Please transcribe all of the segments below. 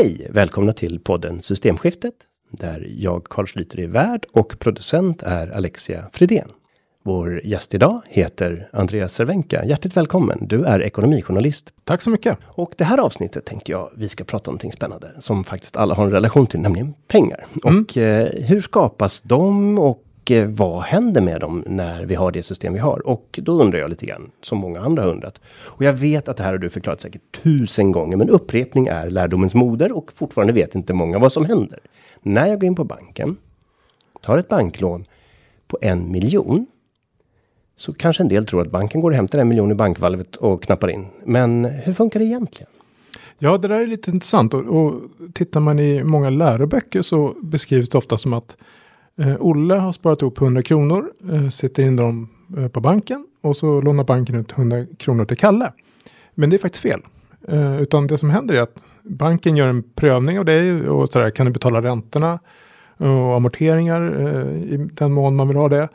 Hej! Välkomna till podden Systemskiftet där jag Carl Schlyter är värd och producent är Alexia Fridén. Vår gäst idag heter Andreas Cervenka. Hjärtligt välkommen! Du är ekonomijournalist. Tack så mycket! Och det här avsnittet tänkte jag vi ska prata om någonting spännande som faktiskt alla har en relation till, nämligen pengar. Mm. Och eh, hur skapas de och Eh, vad händer med dem när vi har det system vi har? Och då undrar jag lite grann, som många andra har undrat. Och jag vet att det här har du förklarat säkert tusen gånger, men upprepning är lärdomens moder och fortfarande vet inte många vad som händer. När jag går in på banken, tar ett banklån på en miljon, så kanske en del tror att banken går och hämtar en miljon i bankvalvet och knappar in. Men hur funkar det egentligen? Ja, det där är lite intressant och, och tittar man i många läroböcker så beskrivs det ofta som att eh, Olle har sparat ihop 100 kronor, eh, sätter in dem eh, på banken och så lånar banken ut 100 kronor till Kalle. Men det är faktiskt fel. Eh, utan det som händer är att banken gör en prövning av dig och sådär, kan du betala räntorna och amorteringar eh, i den mån man vill ha det.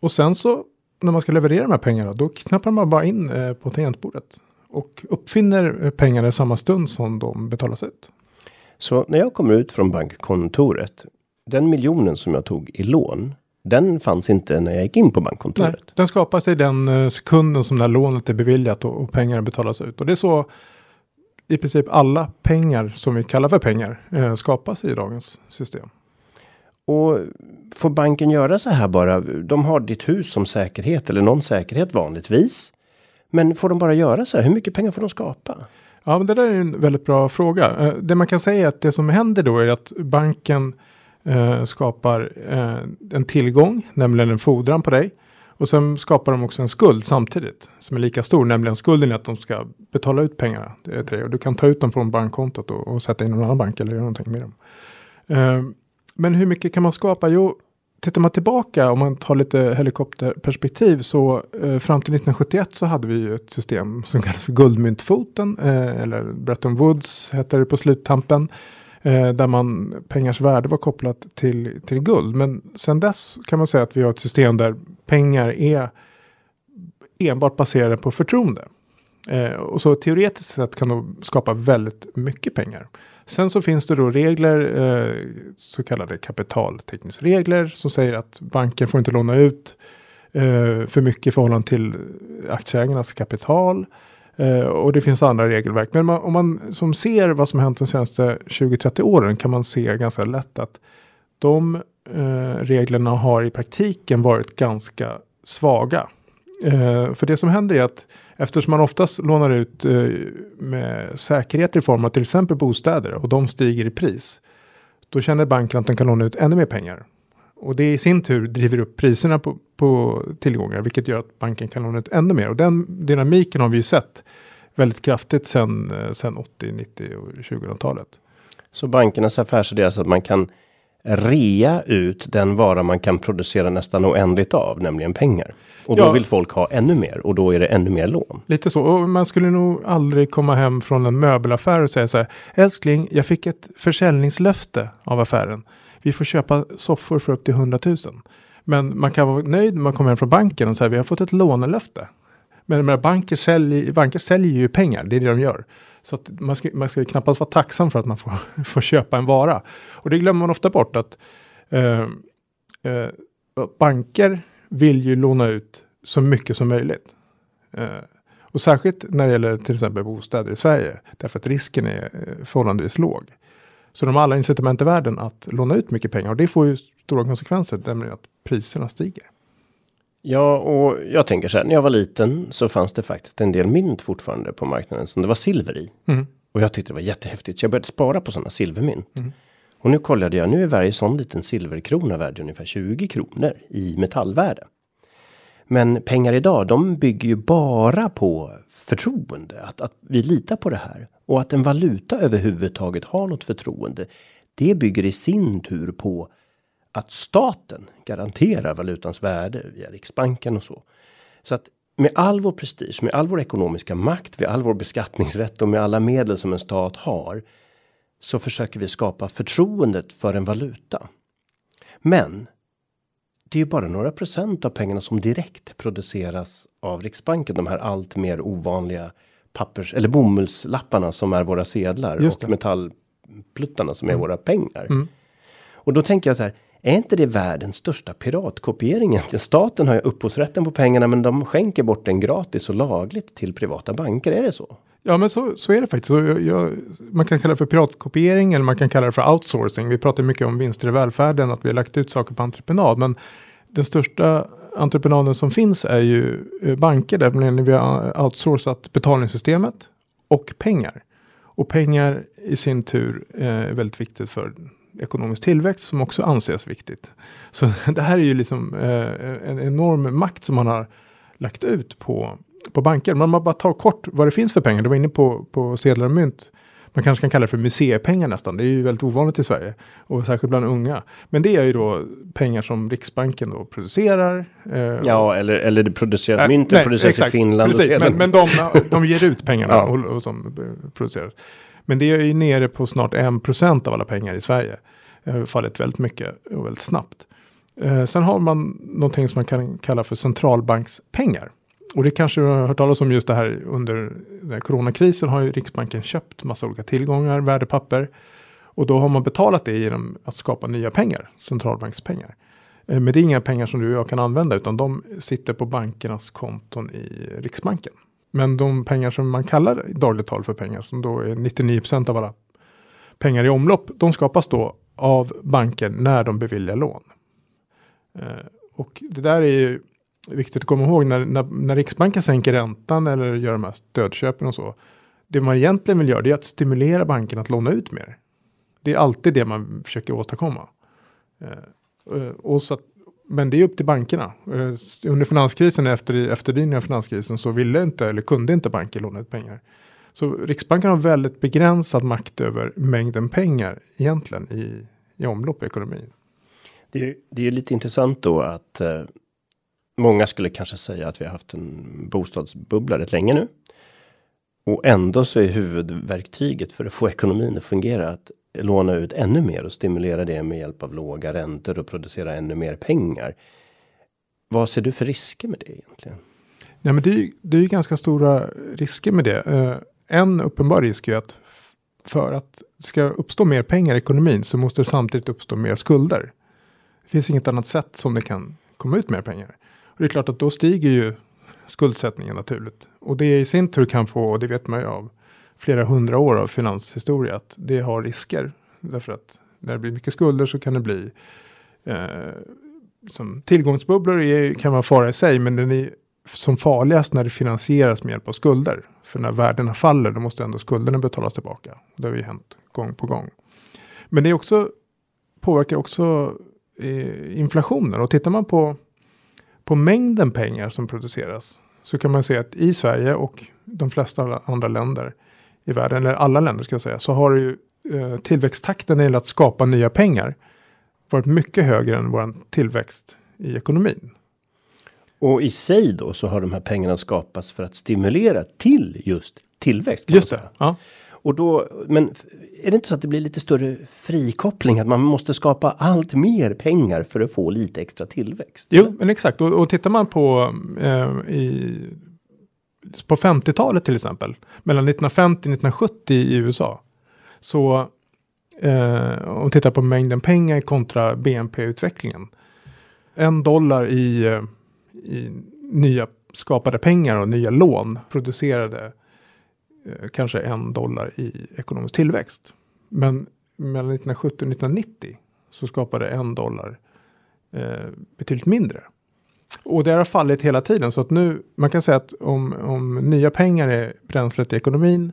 Och sen så när man ska leverera de här pengarna, då knappar man bara in eh, på tangentbordet och uppfinner eh, pengarna i samma stund som de betalas ut. Så när jag kommer ut från bankkontoret, den miljonen som jag tog i lån, den fanns inte när jag gick in på Nej, bankkontoret. den skapas i den eh, sekunden som det här lånet är beviljat och, och pengarna betalas ut. Och det är så i princip alla pengar som vi kallar för pengar eh, skapas i dagens system. Och får banken göra så här bara? De har ditt hus som säkerhet eller någon säkerhet vanligtvis. Men får de bara göra så här? Hur mycket pengar får de skapa? Ja, men det där är en väldigt bra fråga. Eh, Det man kan säga är att det som händer då är att banken eh, skapar eh, en tillgång, nämligen en fordran på dig. Och sen skapar de också en skuld samtidigt som är lika stor, nämligen skulden är att de ska betala ut pengarna eh, till dig. Och du kan ta ut dem från bankkontot och, och sätta in i någon annan bank eller göra någonting med dem. Eh, men hur mycket kan man skapa? Jo, tittar man tillbaka om man tar lite helikopterperspektiv så eh, fram till 1971 så hade vi ju ett system som kallas för guldmyntfoten eh, eller Bretton Woods hette det på sluttampen. Eh, där man pengars värde var kopplat till, till guld. Men sen dess kan man säga att vi har ett system där pengar är enbart baserade på förtroende. Eh, och så teoretiskt sett kan de skapa väldigt mycket pengar. Sen så finns det då regler, eh, så kallade kapitaltäckningsregler, som säger att banken får inte låna ut eh, för mycket i förhållande till aktieägarnas kapital. Eh, och det finns andra regelverk. Men man, om man som ser vad som hänt de senaste 20-30 åren kan man se ganska lätt att de eh, reglerna har i praktiken varit ganska svaga. Eh, för det som händer är att eftersom man oftast lånar ut eh, med säkerhet i form av till exempel bostäder och de stiger i pris. Då känner banken att den kan låna ut ännu mer pengar. Och det i sin tur driver upp priserna på, på tillgångar, vilket gör att banken kan låna ut ännu mer. Och den dynamiken har vi ju sett väldigt kraftigt sedan, eh, sedan 80, 90 och 2000-talet. Så bankernas affärsidé är alltså att man kan rea ut den vara man kan producera nästan oändligt av, nämligen pengar. Och då Ja. vill folk ha ännu mer och då är det ännu mer lån. Lite så. Och man skulle nog aldrig komma hem från en möbelaffär och säga så här. Älskling, jag fick ett försäljningslöfte av affären. Vi får köpa soffor för upp till 100 000. Men man kan vara nöjd när man kommer hem från banken och säger vi har fått ett lånelöfte. Men de menar, banker, säljer, banker säljer ju pengar, det är det de gör. Så att man, ska, man ska knappast vara tacksam för att man får, får köpa en vara. Och det glömmer man ofta bort att eh, eh, banker vill ju låna ut så mycket som möjligt. Eh, och särskilt när det gäller till exempel bostäder i Sverige. Därför att risken är eh, förhållandevis låg. Så de har alla incitament i världen att låna ut mycket pengar. Och det får ju stora konsekvenser. Nämligen att priserna stiger. Ja, och jag tänker så här, när jag var liten så fanns det faktiskt en del mynt fortfarande på marknaden som det var silver i. Mm. Och jag tyckte det var jättehäftigt, så jag började spara på sådana silvermynt. Mm. Och nu kollade jag, nu är varje sån liten silverkrona värd ungefär 20 kronor i metallvärde. Men pengar idag, de bygger ju bara på förtroende, att, att vi litar på det här. Och att en valuta överhuvudtaget har något förtroende, det bygger i sin tur på att staten garanterar valutans värde via Riksbanken och så. Så att med all vår prestige, med all vår ekonomiska makt, med all vår beskattningsrätt och med alla medel som en stat har så försöker vi skapa förtroendet för en valuta. Men det är ju bara några procent av pengarna som direkt produceras av Riksbanken. De här allt mer ovanliga pappers eller bomullslapparna som är våra sedlar och det. pluttarna som är våra pengar. Mm. Och då tänker jag så här. Är inte det världens största piratkopiering? Staten har ju upphovsrätten på pengarna men de skänker bort den gratis och lagligt till privata banker. Är det så? Ja, men så, så är det faktiskt. Så jag, jag, man kan kalla det för piratkopiering eller man kan kalla det för outsourcing. Vi pratar mycket om vinster i välfärden, att vi har lagt ut saker på entreprenad. Men den största entreprenaden som finns är ju eh, banker, där vi har outsourcat betalningssystemet och pengar. Och pengar i sin tur eh, är väldigt viktigt för ekonomisk tillväxt som också anses viktigt. Så det här är ju liksom eh, en enorm makt som man har lagt ut på, på banker. Men om man bara tar kort vad det finns för pengar. Du var inne på, på sedlar och mynt. Man kanske kan kalla det för museipengar nästan. Det är ju väldigt ovanligt i Sverige. Och särskilt bland unga. Men det är ju då pengar som Riksbanken då producerar. Eh, ja, eller, eller det produceras. Äh, myntet produceras exakt, i Finland. Precis, men, men de, de ger ut pengarna ja. och, och som produceras. Men det är ju nere på snart 1% av alla pengar i Sverige. Det har fallit väldigt mycket och väldigt snabbt. Eh, sen har man någonting som man kan kalla för centralbankspengar. Och det kanske du har hört talas om just det här under coronakrisen har ju Riksbanken köpt massa olika tillgångar, värdepapper. Och då har man betalat det genom att skapa nya pengar, centralbankspengar. Eh, men det är inga pengar som du och jag kan använda utan de sitter på bankernas konton i Riksbanken. Men de pengar som man kallar i dagligt tal för pengar, som då är 99% av alla pengar i omlopp, de skapas då av banken när de beviljar lån. Eh, och det där är ju viktigt att komma ihåg när, när, när Riksbanken sänker räntan eller gör de här stödköpen och så. Det man egentligen vill göra det är att stimulera banken att låna ut mer. Det är alltid det man försöker åstadkomma. Eh, eh och så att men det är upp till bankerna. Eh, under finanskrisen, efter efterdyningarna av finanskrisen, så ville inte eller kunde inte banker låna ut pengar. Så Riksbanken har väldigt begränsad makt över mängden pengar egentligen i, i omlopp i ekonomin. Det är, det är lite intressant då att eh, många skulle kanske säga att vi har haft en bostadsbubbla rätt länge nu. Och ändå så är huvudverktyget för att få ekonomin att fungera att låna ut ännu mer och stimulera det med hjälp av låga räntor och producera ännu mer pengar. Vad ser du för risker med det egentligen? Nej, men det är, det är ju ganska stora risker med det. Uh, en uppenbar risk är att för att det ska uppstå mer pengar i ekonomin så måste det samtidigt uppstå mer skulder. Det finns inget annat sätt som det kan komma ut mer pengar. Och det är klart att då stiger ju skuldsättningen naturligt. Och det i sin tur kan få, och det vet man ju av flera hundra år av finanshistoria att det har risker. Därför att när det blir mycket skulder så kan det bli eh, som tillgångsbubblor är, kan vara fara i sig, men den är som farligast när det finansieras med hjälp av skulder. För när värdena faller, då måste ändå skulderna betalas tillbaka. Det har ju hänt gång på gång. Men det är också påverkar också eh, inflationen och tittar man på på mängden pengar som produceras så kan man se att i Sverige och de flesta andra länder i världen, eller alla länder ska jag säga, så har ju eh, tillväxttakten när det gäller att skapa nya pengar varit mycket högre än vår tillväxt i ekonomin. Och i sig då så har de här pengarna skapats för att stimulera till just tillväxt. Just det. Ja. Och då, men är det inte så att det blir lite större frikoppling? Att man måste skapa allt mer pengar för att få lite extra tillväxt? Jo, men exakt. Och, och tittar man på eh, i på 50-talet till exempel, mellan 1950 och 1970 i USA, så eh, om tittar på mängden pengar kontra BNP-utvecklingen. En dollar i, eh, i nya skapade pengar och nya lån producerade kanske en dollar i ekonomisk tillväxt. Men mellan 1970 och 1990 så skapade en dollar eh, betydligt mindre. Och det har fallit hela tiden så att nu man kan säga att om, om nya pengar är bränslet i ekonomin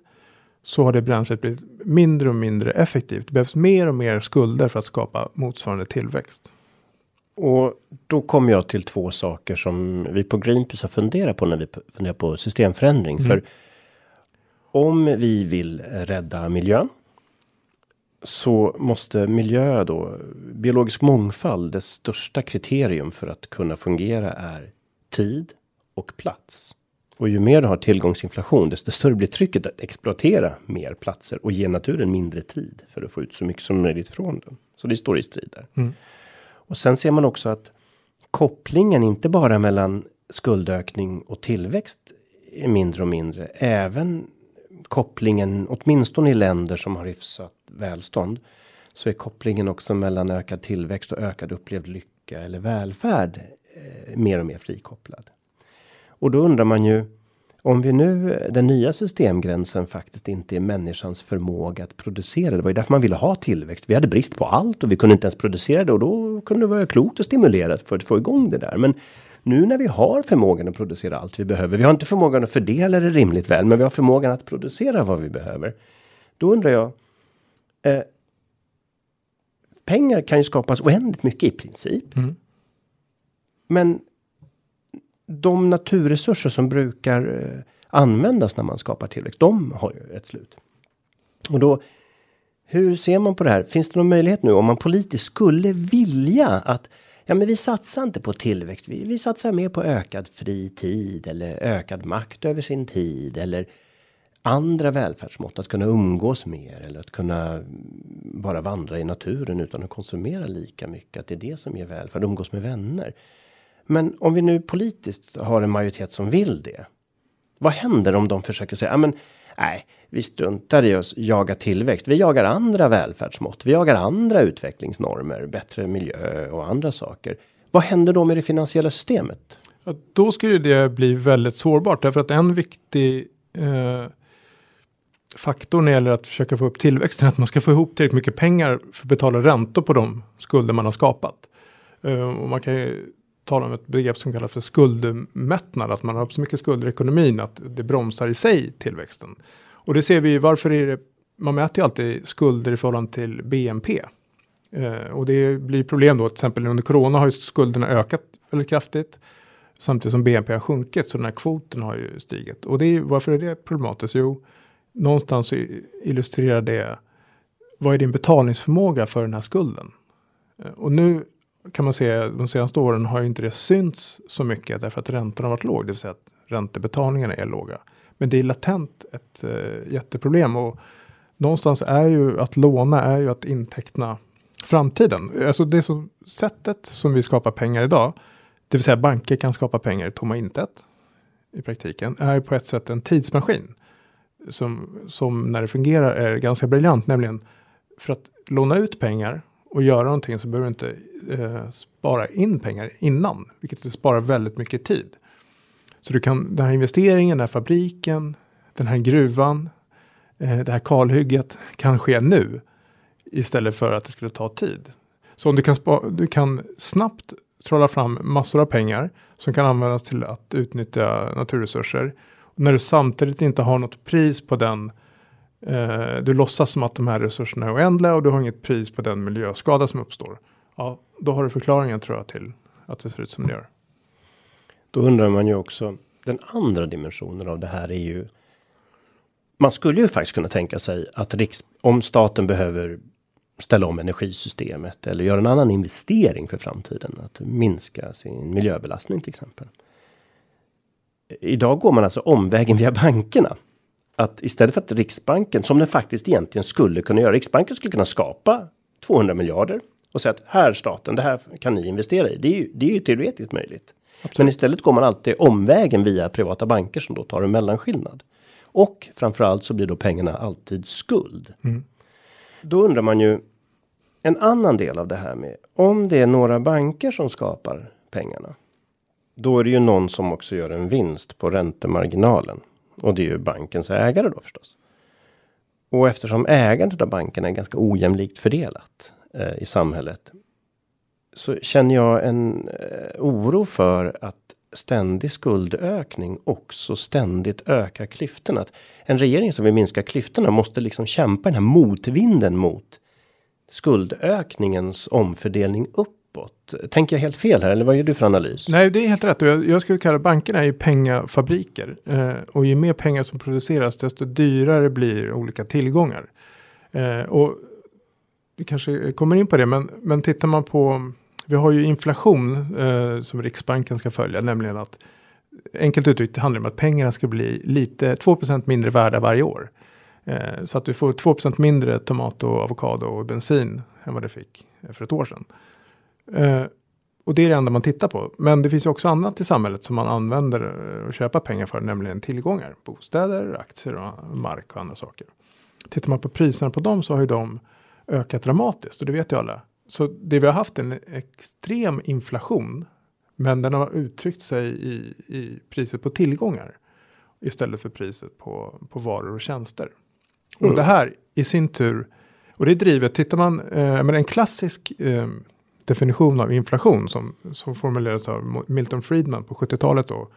så har det bränslet blivit mindre och mindre effektivt. Det behövs mer och mer skulder för att skapa motsvarande tillväxt. Och då kommer jag till två saker som vi på Greenpeace har funderat på när vi funderar på systemförändring. Mm. För om vi vill rädda miljön så måste miljö då, biologisk mångfald, det största kriterium för att kunna fungera är tid och plats. Och ju mer du har tillgångsinflation, desto större blir trycket att exploatera mer platser och ge naturen mindre tid för att få ut så mycket som möjligt från den. Så det står i strid där. Mm. Och sen ser man också att kopplingen inte bara mellan skuldökning och tillväxt är mindre och mindre. Även kopplingen, åtminstone i länder som har hyfsat välstånd. Så är kopplingen också mellan ökad tillväxt och ökad upplevd lycka eller välfärd eh, mer och mer frikopplad. Och då undrar man ju om vi nu den nya systemgränsen faktiskt inte är människans förmåga att producera. Det var ju därför man ville ha tillväxt. Vi hade brist på allt och vi kunde inte ens producera det och då kunde det vara klokt att stimulera för att få igång det där. Men nu när vi har förmågan att producera allt vi behöver. Vi har inte förmågan att fördela det rimligt väl, men vi har förmågan att producera vad vi behöver. Då undrar jag. Eh, pengar kan ju skapas oändligt mycket i princip. Mm. Men de naturresurser som brukar eh, användas när man skapar tillväxt, de har ju ett slut. Och då, hur ser man på det här? Finns det någon möjlighet nu om man politiskt skulle vilja att ja, men vi satsar inte på tillväxt. Vi, vi satsar mer på ökad fri tid eller ökad makt över sin tid eller andra välfärdsmått, att kunna umgås mer eller att kunna bara vandra i naturen utan att konsumera lika mycket. Att det är det som ger välfärd, umgås med vänner. Men om vi nu politiskt har en majoritet som vill det. Vad händer om de försöker säga, ja men nej, vi struntar i att jaga tillväxt. Vi jagar andra välfärdsmått. Vi jagar andra utvecklingsnormer, bättre miljö och andra saker. Vad händer då med det finansiella systemet? Ja, då skulle det bli väldigt sårbart därför att en viktig eh, faktor när det gäller att försöka få upp tillväxten är att man ska få ihop tillräckligt mycket pengar för att betala räntor på de skulder man har skapat. Eh, och man kan ju tala om ett begrepp som kallas för skuldmättnad, att man har så mycket skulder i ekonomin att det bromsar i sig tillväxten. Och det ser vi, varför är det, man mäter ju alltid skulder i förhållande till BNP. Eh, och det blir problem då, till exempel under corona har ju skulderna ökat väldigt kraftigt. Samtidigt som BNP har sjunkit, så den här kvoten har ju stigit. Och det är, varför är det problematiskt? Jo, någonstans illustrerar det, vad är din betalningsförmåga för den här skulden? Eh, och nu kan man säga de senaste åren har ju inte det synts så mycket därför att räntorna har varit låg, det vill säga att räntebetalningarna är låga. Men det är latent ett eh, jätteproblem och någonstans är ju att låna är ju att inteckna framtiden. Alltså det som sättet som vi skapar pengar idag, det vill säga banker kan skapa pengar i tomma intet i praktiken, är på ett sätt en tidsmaskin. Som, som när det fungerar är ganska briljant, nämligen för att låna ut pengar och göra någonting så behöver du inte eh, spara in pengar innan, vilket sparar väldigt mycket tid. Så du kan, den här investeringen, den här fabriken, den här gruvan, eh, det här kalhygget kan ske nu istället för att det skulle ta tid. Så om du kan, spa, du kan snabbt trolla fram massor av pengar som kan användas till att utnyttja naturresurser. När du samtidigt inte har något pris på den Eh, du låtsas som att de här resurserna är oändliga och du har inget pris på den miljöskada som uppstår. Ja, då har du förklaringen tror jag till att det ser ut som det gör. Då undrar man ju också den andra dimensionen av det här är ju. Man skulle ju faktiskt kunna tänka sig att riks, om staten behöver ställa om energisystemet eller göra en annan investering för framtiden. Att minska sin miljöbelastning till exempel. Idag går man alltså omvägen via bankerna att istället för att Riksbanken, som den faktiskt egentligen skulle kunna göra, Riksbanken skulle kunna skapa 200 miljarder och säga att här staten, det här kan ni investera i. Det är ju, det är ju teoretiskt möjligt. Absolut. Men istället går man alltid omvägen via privata banker som då tar en mellanskillnad. Och framförallt så blir då pengarna alltid skuld. Mm. Då undrar man ju en annan del av det här med om det är några banker som skapar pengarna. Då är det ju någon som också gör en vinst på räntemarginalen. Och det är ju bankens ägare då förstås. Och eftersom ägandet av banken är ganska ojämlikt fördelat eh, i samhället. Så känner jag en eh, oro för att ständig skuldökning också ständigt ökar klyftorna. Att en regering som vill minska klyftorna måste liksom kämpa den här motvinden mot skuldökningens omfördelning upp uppåt. Tänker jag helt fel här eller vad gör du för analys? Nej, det är helt rätt. Jag, jag skulle kalla bankerna är pengafabriker. Eh, och ju mer pengar som produceras desto dyrare blir olika tillgångar. Eh, och vi kanske kommer in på det, men, men tittar man på vi har ju inflation eh, som Riksbanken ska följa, nämligen att enkelt uttryckt handlar det om att pengarna ska bli lite 2% mindre värda varje år. Eh, så att du får 2% mindre tomat och avokado och bensin än vad det fick för ett år sedan. Eh, och det är det enda man tittar på. Men det finns också annat i samhället som man använder och köpa pengar för, nämligen tillgångar. Bostäder, aktier och mark och andra saker. tittar man på priserna på dem så har ju de ökat dramatiskt och det vet ju alla. Så det vi har haft en extrem inflation, men den har uttryckt sig i, i priset på tillgångar istället för priset på, på varor och tjänster. Mm. Och det här i sin tur, och det är drivet, tittar man, eh, men en klassisk eh, definition av inflation som, som formulerades av Milton Friedman på 70-talet då,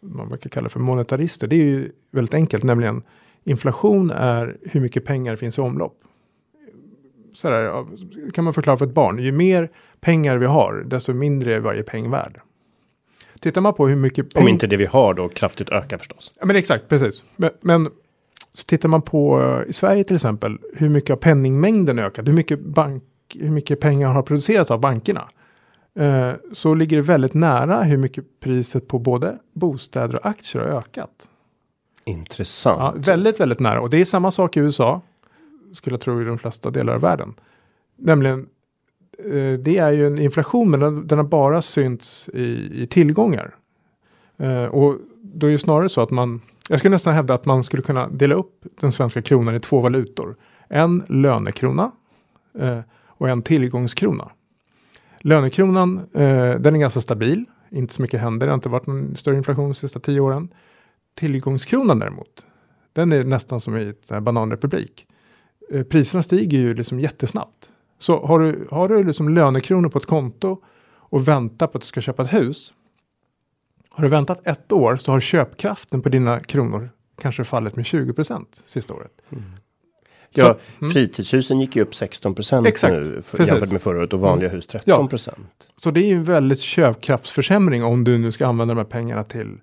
man brukar kalla för monetarister, det är ju väldigt enkelt, nämligen inflation är hur mycket pengar finns i omlopp. Så där, kan man förklara för ett barn, ju mer pengar vi har, desto mindre är varje peng värd. Tittar man på hur mycket Om inte det vi har då kraftigt ökar förstås. Ja, men exakt, precis. Men, men så tittar man på uh, i Sverige till exempel, hur mycket har penningmängden ökat? Hur mycket, bank, hur mycket pengar har producerats av bankerna? Uh, så ligger det väldigt nära hur mycket priset på både bostäder och aktier har ökat. Intressant. Ja, väldigt, väldigt nära. Och det är samma sak i USA. Skulle jag tro i de flesta delar av världen. Nämligen Eh, det är ju en inflation, men den, den har bara synts i, i tillgångar. Uh, och då är det snarare så att man, jag skulle nästan hävda att man skulle kunna dela upp den svenska kronan i två valutor. En lönekrona uh, och en tillgångskrona. Lönekronan, eh, den är ganska stabil, inte så mycket händer, det har inte varit någon större inflation de sista tio åren. Tillgångskronan däremot, den är nästan som i ett bananrepublik. Eh, priserna stiger ju liksom jättesnabbt. Så har du, har du liksom lönekronor på ett konto och väntar på att du ska köpa ett hus. Har du väntat ett år så har köpkraften på dina kronor kanske fallit med 20 procent sista året. Mm. Ja, så, mm. fritidshusen gick ju upp 16 procent nu för, jämfört med förra året och vanliga mm. hus 13 procent. Ja. Så det är ju en väldigt köpkraftsförsämring om du nu ska använda de här pengarna till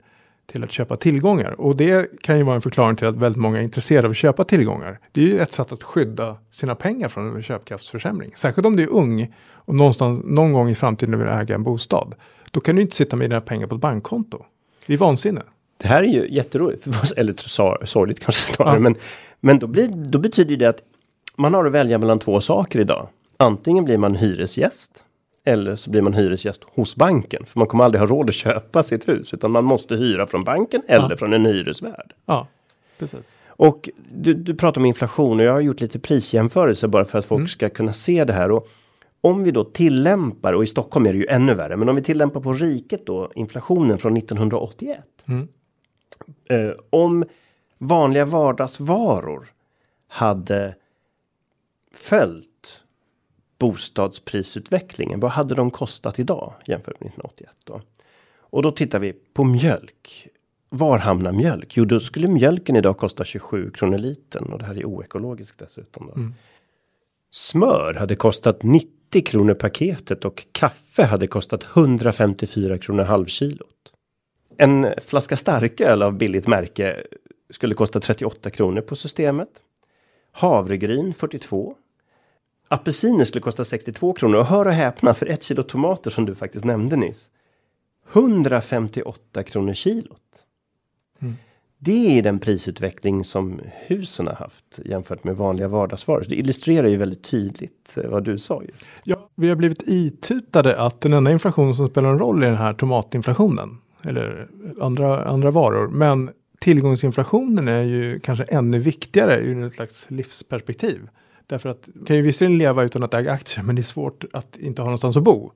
till att köpa tillgångar. Och det kan ju vara en förklaring till att väldigt många är intresserade av att köpa tillgångar. Det är ju ett sätt att skydda sina pengar från en köpkraftsförsämring. Särskilt om du är ung och någonstans, någon gång i framtiden vill äga en bostad. Då kan du inte sitta med dina pengar på ett bankkonto. Det är vansinne. Det här är ju jätteroligt, eller sorgligt kanske snarare, ja. men, men då, blir, då betyder det att man har att välja mellan två saker idag. Antingen blir man hyresgäst eller så blir man hyresgäst hos banken. För man kommer aldrig ha råd att köpa sitt hus. Utan man måste hyra från banken eller ja. från en hyresvärd. Ja, precis. Och du, du pratar om inflation och jag har gjort lite prisjämförelse bara för att folk mm. ska kunna se det här. Och om vi då tillämpar, och i Stockholm är det ju ännu värre, men om vi tillämpar på riket då inflationen från 1981. Mm. Eh, om vanliga vardagsvaror hade följt bostadsprisutvecklingen. Vad hade de kostat idag jämfört med 1981 då? Och då tittar vi på mjölk. Var hamnar mjölk? Jo, då skulle mjölken idag kosta 27 kronor litern och det här är oekologiskt dessutom. Mm. Smör hade kostat 90 kronor paketet och kaffe hade kostat 154 kronor halvkilot. En flaska starköl av billigt märke skulle kosta 38 kronor på systemet. Havregryn 42 Apelsiner skulle kosta 62 kronor och hör och häpna för ett kilo tomater som du faktiskt nämnde nyss. 158 kronor kilot. Mm. Det är den prisutveckling som husen har haft jämfört med vanliga vardagsvaror. Det illustrerar ju väldigt tydligt eh, vad du sa. Just. Ja, vi har blivit itutade att den enda inflationen som spelar en roll är den här tomatinflationen. Eller andra, andra varor. Men tillgångsinflationen är ju kanske ännu viktigare ur ett slags livsperspektiv. Därför att man kan ju visserligen leva utan att äga aktier, men det är svårt att inte ha någonstans att bo.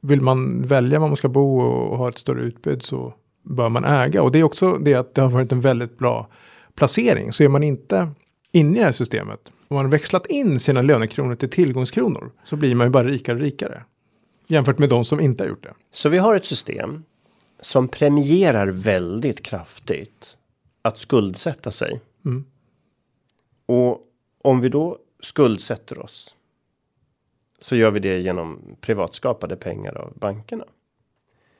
Vill man välja var man ska bo och ha ett större utbud så bör man äga. Och det är också det att det har varit en väldigt bra placering. Så är man inte inne i det här systemet, om man har växlat in sina lönekronor till tillgångskronor, så blir man ju bara rikare och rikare. Jämfört med de som inte har gjort det. Så vi har ett system som premierar väldigt kraftigt att skuldsätta sig. Mm. Och om vi då skuldsätter oss. Så gör vi det genom privatskapade pengar av bankerna.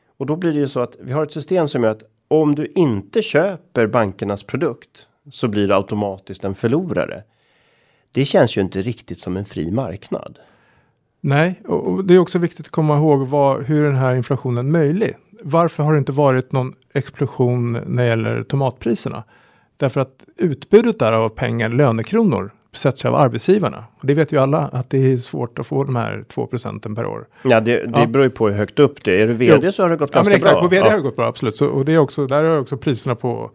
Och då blir det ju så att vi har ett system som gör att om du inte köper bankernas produkt så blir du automatiskt en förlorare. Det känns ju inte riktigt som en fri marknad. Nej, och det är också viktigt att komma ihåg vad, hur den här inflationen är möjlig. Varför har det inte varit någon explosion när det gäller tomatpriserna? Därför att utbudet där av pengar, lönekronor, sätts av arbetsgivarna. Och det vet ju alla att det är svårt att få de här 2 procenten per år. Ja, det, det ja. beror ju på hur högt upp det är. Är du vd jo. så har det gått ja, ganska men exakt, bra. På vd ja. har det gått bra, absolut. Så, och det är också, där har också priserna på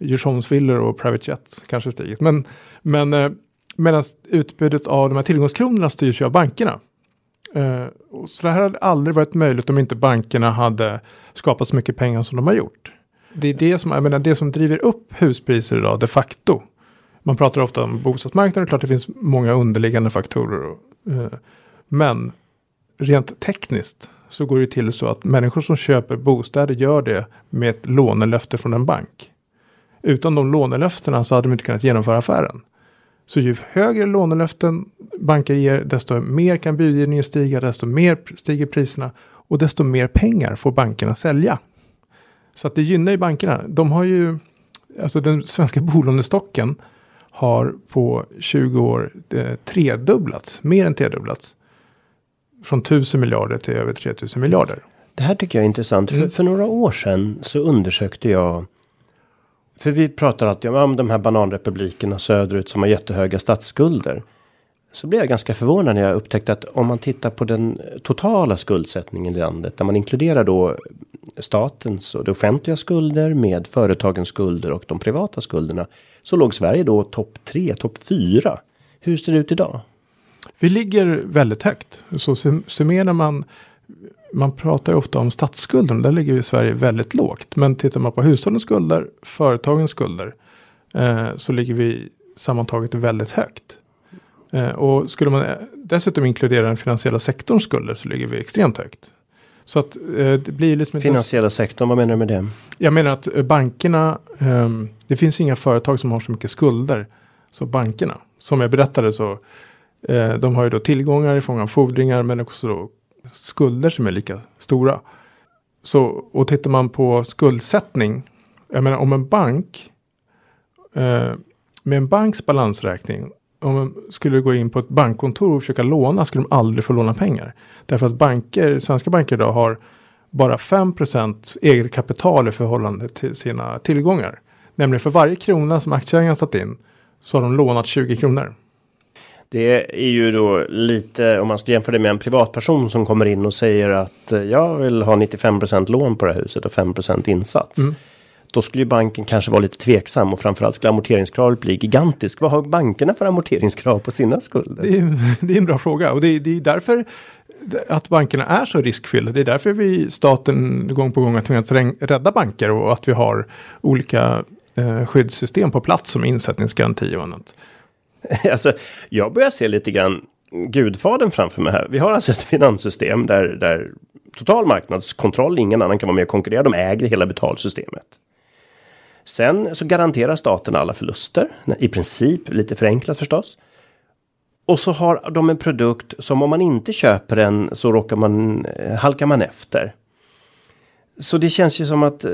Djursholmsvillor och private jets kanske stigit. Men, men eh, Medan utbudet av de här tillgångskronorna styrs ju av bankerna. Eh, så det här hade aldrig varit möjligt om inte bankerna hade skapat så mycket pengar som de har gjort. Det är det som, jag menar, det som driver upp huspriser idag de facto. Man pratar ofta om bostadsmarknaden, klart det finns många underliggande faktorer. Eh, men rent tekniskt så går det till så att människor som köper bostäder gör det med ett lånelöfte från en bank. Utan de lånelöftena så hade de inte kunnat genomföra affären. Så ju högre lånelöften banker ger, desto mer kan budgivningen stiga, desto mer stiger priserna och desto mer pengar får bankerna sälja. Så att det gynnar ju bankerna. De har ju, alltså den svenska bolånestocken har på 20 år eh, tredubblats, mer än tredubblats. Från 1000 miljarder till över 3000 miljarder. Det här tycker jag är intressant. Mm. För, för några år sedan så undersökte jag för vi pratar alltid om, de här bananrepublikerna söderut som har jättehöga statsskulder. Så blev jag ganska förvånad när jag upptäckte att om man tittar på den totala skuldsättningen i landet. Där man inkluderar då statens och det offentliga skulder med företagens skulder och de privata skulderna. Så låg Sverige då topp 3 topp 4. Hur ser det ut idag? Vi ligger väldigt högt. Så summerar man man pratar ju ofta om statsskulden. Där ligger ju Sverige väldigt lågt. Men tittar man på hushållens skulder, företagens skulder. Eh, så ligger vi sammantaget väldigt högt. Eh, och skulle man dessutom inkludera den finansiella sektorns skulder så ligger vi extremt högt. Så att eh, det blir liksom Finansiella sektorn, vad menar du med det? Jag menar att eh, bankerna, ehm, det finns inga företag som har så mycket skulder som bankerna. Som jag berättade så, eh, de har ju då tillgångar i form av fordringar men också då skulder som är lika stora. Så, och tittar man på skuldsättning. Jag menar om en bank. Eh, med en banks balansräkning. Om man skulle gå in på ett bankkontor och försöka låna. Skulle de aldrig få låna pengar. Därför att banker, svenska banker idag har bara 5% eget kapital i förhållande till sina tillgångar. Nämligen för varje krona som aktieägarna satt in. Så har de lånat 20 kronor. Det är ju då lite om man ska jämföra det med en privatperson som kommer in och säger att eh, jag vill ha 95% lån på det här huset och 5 insats. Mm. Då skulle ju banken kanske vara lite tveksam och framförallt skulle amorteringskravet bli gigantiskt. Vad har bankerna för amorteringskrav på sina skulder? Det är, det är en bra fråga och det är, det är därför att bankerna är så riskfyllda. Det är därför vi staten gång på gång har tvingats rädda banker och att vi har olika eh, skyddssystem på plats som insättningsgaranti och annat. alltså, jag börjar se lite grann Gudfadern framför mig här. Vi har alltså ett finanssystem där, där total marknadskontroll, ingen annan kan vara med och konkurrera. De äger hela betalsystemet. Sen så garanterar staten alla förluster, i princip lite förenklat förstås. Och så har de en produkt som om man inte köper den så råkar man, eh, halkar man efter. Så det känns ju som att eh,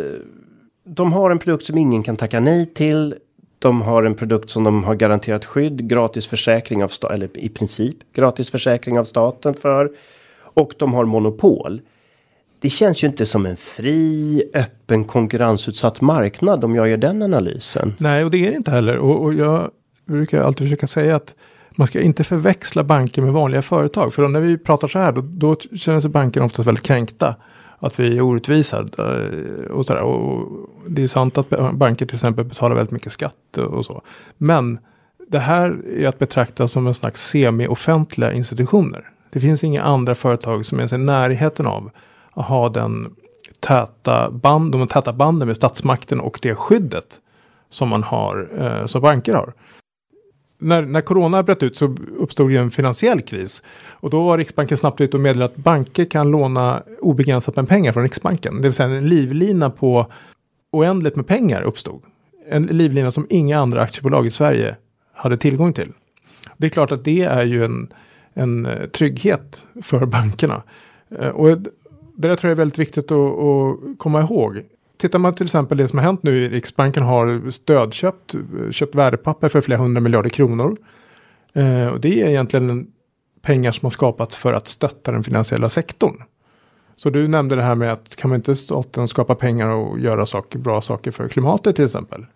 de har en produkt som ingen kan tacka nej till. De har en produkt som de har garanterat skydd, gratis försäkring av staten, eller i princip gratis försäkring av staten för. Och de har monopol. Det känns ju inte som en fri, öppen, konkurrensutsatt marknad om jag gör den analysen. Nej, och det är det inte heller. Och, och jag brukar alltid försöka säga att man ska inte förväxla banker med vanliga företag. För då när vi pratar så här, då, då känner sig bankerna oftast väldigt kränkta att vi är orättvisa. Eh, och, sådär. och det är sant att banker till exempel betalar väldigt mycket skatt och så. Men det här är att betrakta som en slags semi-offentliga institutioner. Det finns inga andra företag som är i närheten av att ha den täta band, de täta banden med statsmakten och det skyddet som man har, eh, som banker har när, när corona bröt ut så uppstod ju en finansiell kris. Och då var Riksbanken snabbt ut och meddelade att banker kan låna obegränsat med pengar från Riksbanken. Det vill säga en livlina på oändligt med pengar uppstod. En livlina som inga andra aktiebolag i Sverige hade tillgång till. Det är klart att det är ju en, en trygghet för bankerna. Eh, och det där tror jag är väldigt viktigt att, att komma ihåg tittar man till exempel det som har hänt nu, Riksbanken har stödköpt, köpt värdepapper för flera hundra miljarder kronor. Eh, och det är egentligen pengar som har skapats för att stötta den finansiella sektorn. Så du nämnde det här med att kan man inte staten skapa pengar och göra saker, bra saker för klimatet till exempel?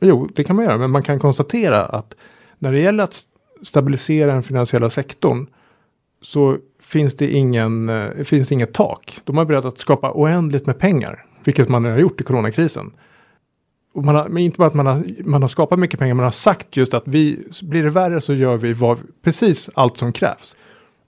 Jo, det kan man göra, men man kan konstatera att när det gäller att stabilisera den finansiella sektorn så finns det ingen, eh, finns inget tak. De har berett att skapa oändligt med pengar vilket man har gjort i coronakrisen. och man har, men inte bara att man har, man har skapat mycket pengar, man har sagt just att vi, blir det värre så gör vi vad, precis allt som krävs.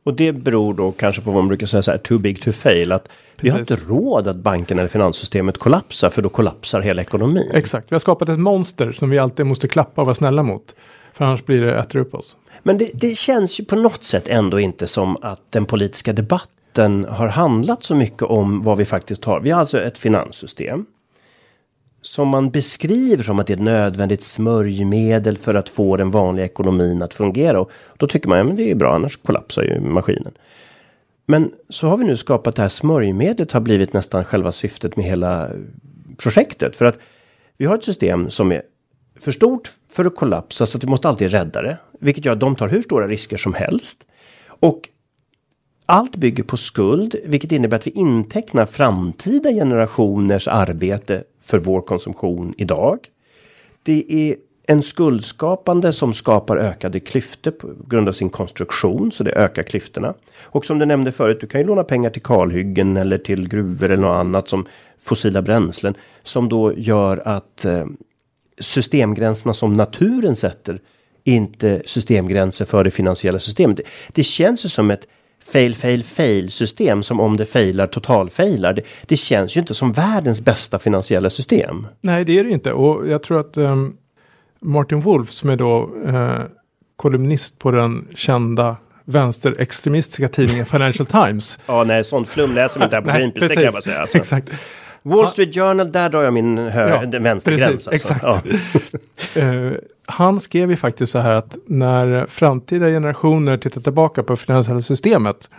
Och det beror då kanske på vad man brukar säga så här, too big to fail. Att vi har inte råd att banken eller finanssystemet kollapsar, för då kollapsar hela ekonomin. Exakt, vi har skapat ett monster som vi alltid måste klappa och vara snälla mot. För annars blir det, äter upp oss. Men det, det känns ju på något sätt ändå inte som att den politiska debatten har handlat så mycket om vad vi faktiskt har. Vi har alltså ett finanssystem som man beskriver som att det är ett nödvändigt smörjmedel för att få den vanliga ekonomin att fungera. Och då tycker man, ja men det är bra, annars kollapsar ju maskinen. Men så har vi nu skapat det här smörjmedlet har blivit nästan själva syftet med hela projektet. För att vi har ett system som är för stort för att kollapsa så att vi måste alltid rädda det. Vilket gör att de tar hur stora risker som helst. Och allt bygger på skuld, vilket innebär att vi intecknar framtida generationers arbete för vår konsumtion idag. Det är en skuldskapande som skapar ökade klyftor på grund av sin konstruktion, så det ökar klyftorna. Och som du nämnde förut, du kan ju låna pengar till kalhyggen eller till gruvor eller något annat som fossila bränslen som då gör att eh, systemgränserna som naturen sätter inte systemgränser för det finansiella systemet. Det, det känns ju som ett fail, fail, fail system som om det failar totalfailar. Det, det känns ju inte som världens bästa finansiella system. Nej, det är det inte. Och jag tror att um, Martin Wolf som är då uh, kolumnist på den kända vänsterextremistiska tidningen Financial Times. Ja, nej, sånt flum läser man inte här på Greenpeace, det kan jag bara säga. Alltså. Exakt. Wall Street Journal, där drar jag min hö ja, vänstergräns. Precis, alltså. Exakt. Ja. uh, han skrev ju faktiskt så här att när framtida generationer tittar tillbaka på finansiella systemet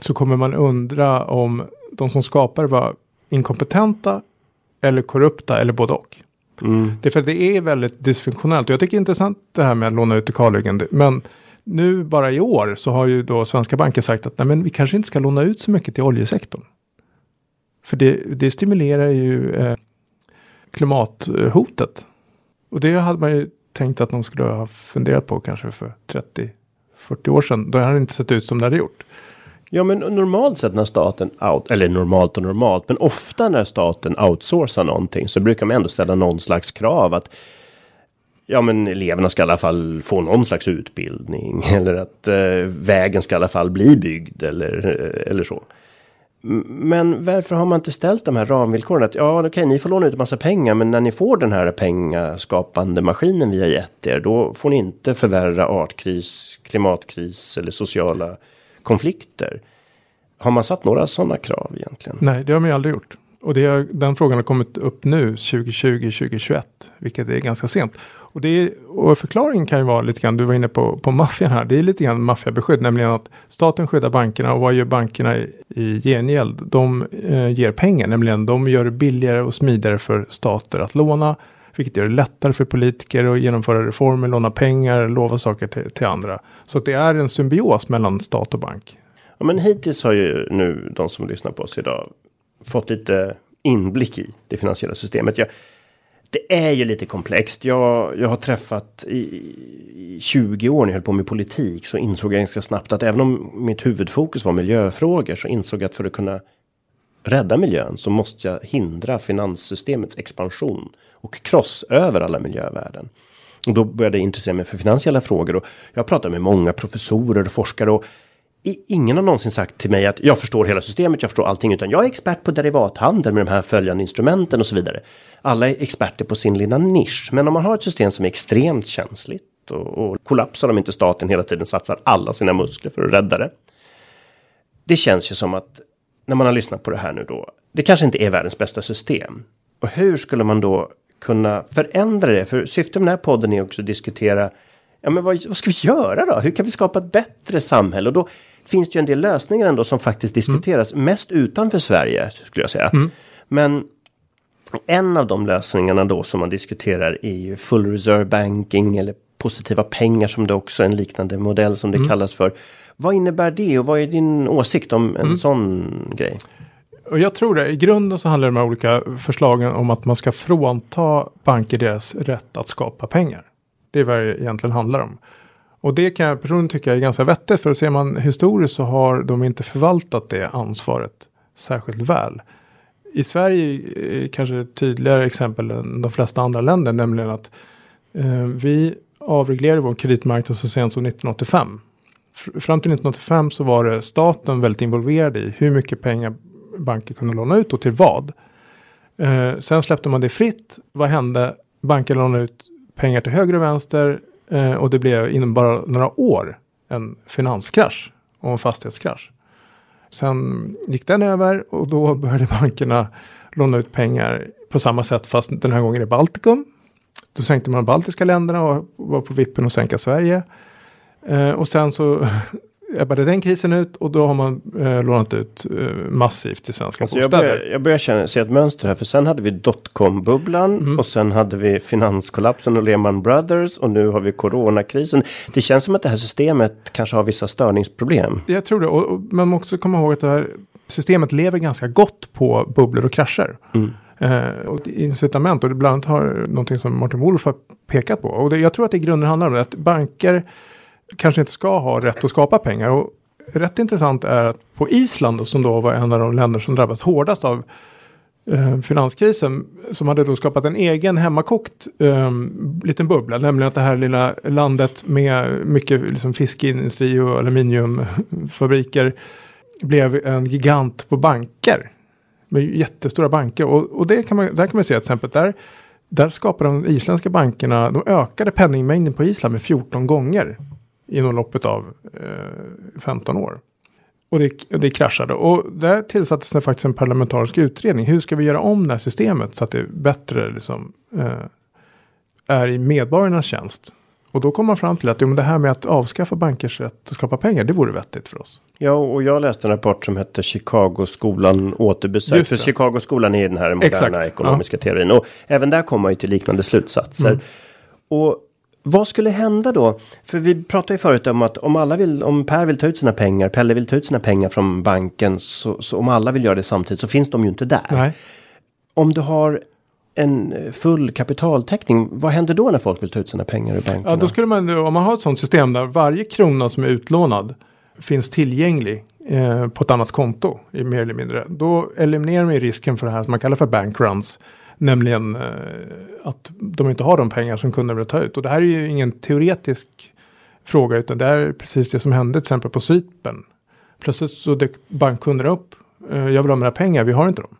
så kommer man undra om de som skapar var inkompetenta eller korrupta eller både och. Mm. Det är för att det är väldigt dysfunktionellt. Och jag tycker det är intressant det här med att låna ut till kalhyggen. Men nu bara i år så har ju då svenska banker sagt att nej, men vi kanske inte ska låna ut så mycket till oljesektorn. För det, det stimulerar ju eh, klimathotet. Och det hade man ju tänkt att de skulle ha funderat på kanske för 30-40 år sedan. Då hade det inte sett ut som det hade gjort. Ja, men normalt sett när staten out, eller normalt och normalt, men ofta när staten outsourcar någonting så brukar man ändå ställa någon slags krav att ja, men eleverna ska i alla fall få någon slags utbildning eller att eh, vägen ska i alla fall bli byggd eller, eh, eller så. Men varför har man inte ställt de här ramvillkoren? Att ja, okej, okay, ni får låna ut en massa pengar, men när ni får den här pengaskapande maskinen vi har gett er, då får ni inte förvärra artkris, klimatkris eller sociala konflikter. Har man satt några sådana krav egentligen? Nej, det har man ju aldrig gjort. Och det, den frågan har kommit upp nu 2020, 2021, vilket är ganska sent. Och, det är, och förklaringen kan ju vara lite grann, du var inne på, på maffian här, det är lite grann maffiabeskydd, nämligen att staten skyddar bankerna och vad gör bankerna i, i gengäld? De eh, ger pengar, nämligen de gör det billigare och smidigare för stater att låna, vilket gör det lättare för politiker att genomföra reformer, låna pengar, lova saker till, till andra. Så det är en symbios mellan stat och bank. Ja, men hittills har ju nu de som lyssnar på oss idag fått lite inblick i det finansiella systemet. Jag, det är ju lite komplext. Jag, jag har träffat i, i 20 år när jag höll på med politik så insåg jag ganska snabbt att även om mitt huvudfokus var miljöfrågor så insåg jag att för att kunna rädda miljön så måste jag hindra finanssystemets expansion och kross över alla miljövärden. Och då började jag intressera mig för finansiella frågor och jag pratade med många professorer och forskare och ingen har någonsin sagt till mig att jag förstår hela systemet, jag förstår allting, utan jag är expert på derivathandel med de här följande instrumenten och så vidare. Alla är experter på sin lilla nisch, men om man har ett system som är extremt känsligt och, och kollapsar om inte staten hela tiden satsar alla sina muskler för att rädda det. Det känns ju som att när man har lyssnat på det här nu då, det kanske inte är världens bästa system. Och hur skulle man då kunna förändra det? För syftet med den här podden är också att diskutera ja, men vad, vad ska vi göra då? Hur kan vi skapa ett bättre samhälle? Och då finns det ju en del lösningar ändå som faktiskt diskuteras mm. mest utanför Sverige skulle jag säga. Mm. Men en av de lösningarna då som man diskuterar är ju full reserve banking eller positiva pengar som det också är en liknande modell som det mm. kallas för. Vad innebär det och vad är din åsikt om en mm. sån grej? Och jag tror det, i grunden så handlar de här olika förslagen om att man ska frånta banker deras rätt att skapa pengar. Det är vad det egentligen handlar om. Och det kan jag personligen tycka är ganska vettigt. För ser man historiskt så har de inte förvaltat det ansvaret särskilt väl. i Sverige är kanske ett tydligare exempel än de flesta andra länder, nämligen att eh, vi avreglerade vår kreditmarknad så sent som 1985. Fram till 1985 så var det staten väldigt involverad i hur mycket pengar banker kunde låna ut och till vad. Eh, sen släppte man det fritt. Vad hände? Banker lånade ut pengar till höger och vänster eh, och det blev inom bara några år en finanskrasch och en fastighetskrasch. Sen gick den över och då började bankerna låna ut pengar på samma sätt fast den här gången i Baltikum. Då sänkte man de baltiska länderna och var på vippen att sänka Sverige. Eh, och sen så ebbade den krisen ut och då har man eh, lånat ut eh, massivt till svenska alltså bostäder. Jag börjar, jag börjar känna, se ett mönster här för sen hade vi dotcom-bubblan mm. och sen hade vi finanskollapsen och Lehman Brothers och nu har vi coronakrisen. Det känns som att det här systemet kanske har vissa störningsproblem. Jag tror det och, och man måste också komma ihåg att det här systemet lever ganska gott på bubblor och krascher. Mm. Eh, och incitament och det bland annat har någonting som Martin Wolf har pekat på. Och det, jag tror att det i grunden handlar om det, att banker kanske inte ska ha rätt att skapa pengar. Och rätt intressant är att på Island då, som då var en av de länder som drabbats hårdast av eh, finanskrisen. Som hade då skapat en egen hemmakokt eh, liten bubbla. Nämligen att det här lilla landet med mycket liksom, fiskeindustri och aluminiumfabriker blev en gigant på banker. Med jättestora banker. Och, och det kan man, där kan man se till exempel där, där skapade de isländska bankerna, de ökade penningmängden på Island med 14 gånger inom loppet av eh, 15 år. Och det, det kraschade. Och där tillsattes det faktiskt en parlamentarisk utredning. Hur ska vi göra om det här systemet så att det bättre liksom, eh, är i medborgarnas tjänst? Och då kom man fram till att jo, men det här med att avskaffa bankers rätt att skapa pengar, det vore vettigt för oss. Ja, och jag läste en rapport som hette Chicago-skolan återbesök. För Chicago-skolan är den här moderna Exakt. ekonomiska ja. teorin. Och även där kommer man ju till liknande slutsatser. Mm. Och vad skulle hända då? För vi pratade ju förut om att om alla vill, om Per vill ta ut sina pengar, Pelle vill ta ut sina pengar från banken, så, så om alla vill göra det samtidigt så finns de ju inte där. Nej. Om du har en full kapitaltäckning, vad händer då när folk vill ta ut sina pengar ur banken? Ja, då skulle man, om man har ett sådant system där varje krona som är utlånad finns tillgänglig eh, på ett annat konto, i mer eller mindre. Då eliminerar man risken för det här som man kallar för bankruns. Nämligen eh, att de inte har de pengar som kunderna vill ta ut. Och det här är ju ingen teoretisk fråga utan det är precis det som hände till exempel på Cypern. Plötsligt så dök bankkunderna upp. Eh, jag vill ha mina pengar, vi har inte dem.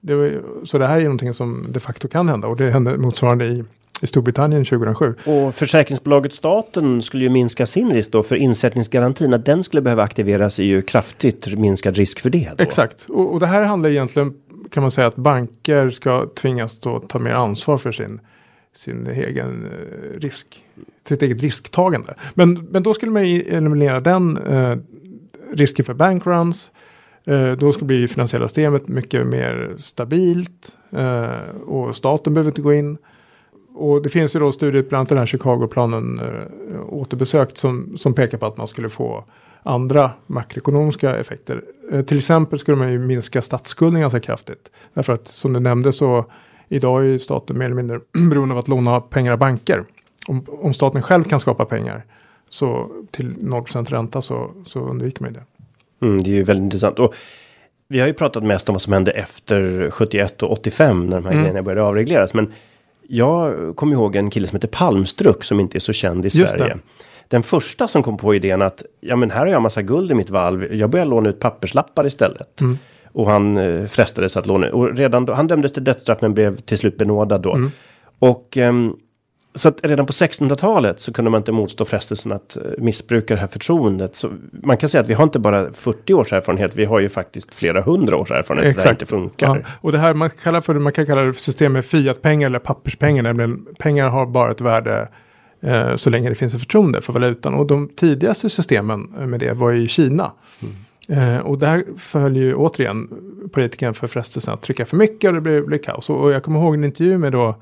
Det var, så det här är någonting som de facto kan hända och det hände motsvarande i, i Storbritannien 2007. Och försäkringsbolaget staten skulle ju minska sin risk då för insättningsgarantin att den skulle behöva aktiveras är ju kraftigt minskad risk för det. Då. Exakt och, och det här handlar egentligen kan man säga att banker ska tvingas då ta mer ansvar för sin, sin egen eh, risk. Sitt eget risktagande. Men, men då skulle man eliminera den eh, risken för bankruns. Eh, då skulle bli finansiella systemet mycket mer stabilt. Eh, och staten behöver inte gå in. Och det finns ju då studier, bland annat den här Chicago-planen eh, återbesökt som, som pekar på att man skulle få andra makroekonomiska effekter. Eh, till exempel skulle man ju minska statsskulden ganska kraftigt. Därför att som du nämnde så idag är staten mer eller mindre beroende av att låna pengar av banker. Om, om staten själv kan skapa pengar så till 0% ränta så, så undviker man det. Mm, det är ju väldigt intressant. Och vi har ju pratat mest om vad som hände efter 71 och 85 när de här mm. grejerna började avregleras. Men jag kommer ihåg en kille som heter Palmstruck som inte är så känd i Sverige den första som kom på idén att ja men här har jag massa guld i mitt valv. Jag börjar låna ut papperslappar istället. Mm. Och han eh, frestades att låna. Och redan då, han dömdes till dödsstraff men blev till slut benådad då. Mm. Och um, så att redan på 1600-talet så kunde man inte motstå frestelsen att uh, missbruka det här förtroendet. Så man kan säga att vi har inte bara 40 års erfarenhet, vi har ju faktiskt flera hundra års erfarenhet Exakt. det här inte funkar. Ja. Och det här man, kallar för, man kan kalla det för systemet fiatpengar eller papperspengar, nämligen pengar har bara ett värde Eh, så länge det finns ett förtroende för valutan. Och de tidigaste systemen med det var ju Kina. Mm. Eh, och där föll ju återigen politikerna för frestelsen att trycka för mycket och det blev, blev kaos. Och, och jag kommer ihåg en intervju med då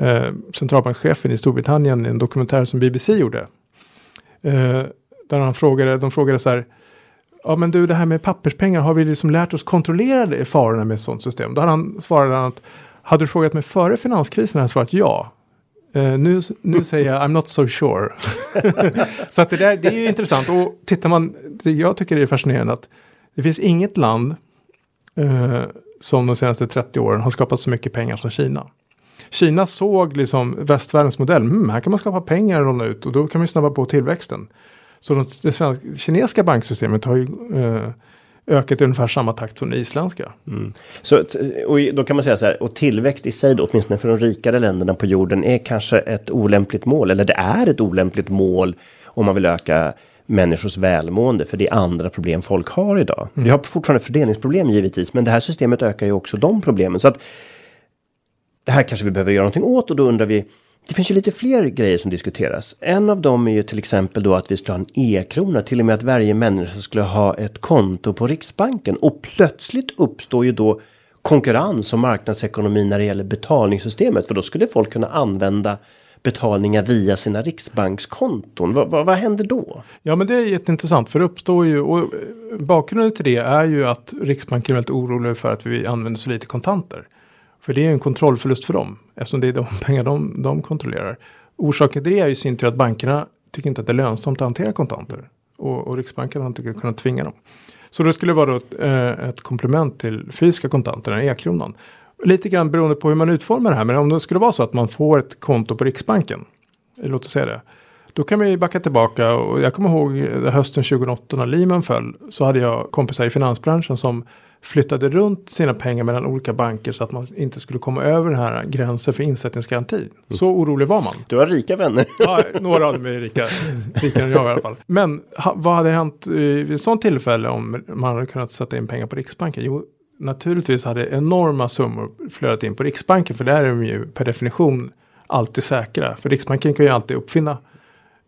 eh, centralbankschefen i Storbritannien i en dokumentär som BBC gjorde. Eh, där han frågade, de frågade så här. Ja men du det här med papperspengar har vi liksom lärt oss kontrollera det, farorna med ett sådant system. Då hade han svarat att hade du frågat mig före finanskrisen hade jag svarat ja. Uh, nu, nu säger jag I'm not so sure. så att det, där, det är ju intressant. Och tittar man, det jag tycker det är fascinerande att det finns inget land uh, som de senaste 30 åren har skapat så mycket pengar som Kina. Kina såg liksom västvärldens modell. Hmm, här kan man skapa pengar och låna ut och då kan man snabba på tillväxten. Så de, det svenska, kinesiska banksystemet har ju eh, ökat i ungefär samma takt som det isländska. Mm. Så, och då kan man säga så här, och tillväxt i sig då, åtminstone för de rikare länderna på jorden, är kanske ett olämpligt mål, eller det är ett olämpligt mål om man vill öka människors välmående, för det är andra problem folk har idag. Mm. Vi har fortfarande fördelningsproblem givetvis, men det här systemet ökar ju också de problemen. Så att det här kanske vi behöver göra någonting åt och då undrar vi det finns ju lite fler grejer som diskuteras. En av dem är ju till exempel då att vi skulle ha en e-krona, till och med att varje människa skulle ha ett konto på Riksbanken och plötsligt uppstår ju då konkurrens och marknadsekonomi när det gäller betalningssystemet, för då skulle folk kunna använda betalningar via sina riksbankskonton. Vad, vad, vad händer då? Ja men det är jätteintressant för det uppstår ju och bakgrunden till det är ju att Riksbanken är väldigt orolig för att vi använder så lite kontanter. För det är en kontrollförlust för dem eftersom det är de pengar de, de kontrollerar. Orsaken till det är ju sin tur att bankerna tycker inte att det är lönsamt att hantera kontanter. Och, och Riksbanken har inte kunnat tvinga dem. Så det skulle vara ett, eh, ett komplement till fysiska kontanter, den e-kronan. Lite grann beroende på hur man utformar det här. Men om det skulle vara så att man får ett konto på Riksbanken. Låt oss säga det. Då kan vi backa tillbaka och jag kommer ihåg eh, hösten 2008 när Lehman föll. Så hade jag kompisar i finansbranschen som flyttade runt sina pengar mellan olika banker så att man inte skulle komma över den här gränsen för insättningsgaranti. Mm. Så orolig var man. Du har rika vänner. Ja, några av dem är rika. Rikare än jag i alla fall. Men ha, vad hade hänt vid ett sådant tillfälle om man hade kunnat sätta in pengar på Riksbanken? Jo, naturligtvis hade enorma summor flödat in på Riksbanken. För där är de ju per definition alltid säkra. För Riksbanken kan ju alltid uppfinna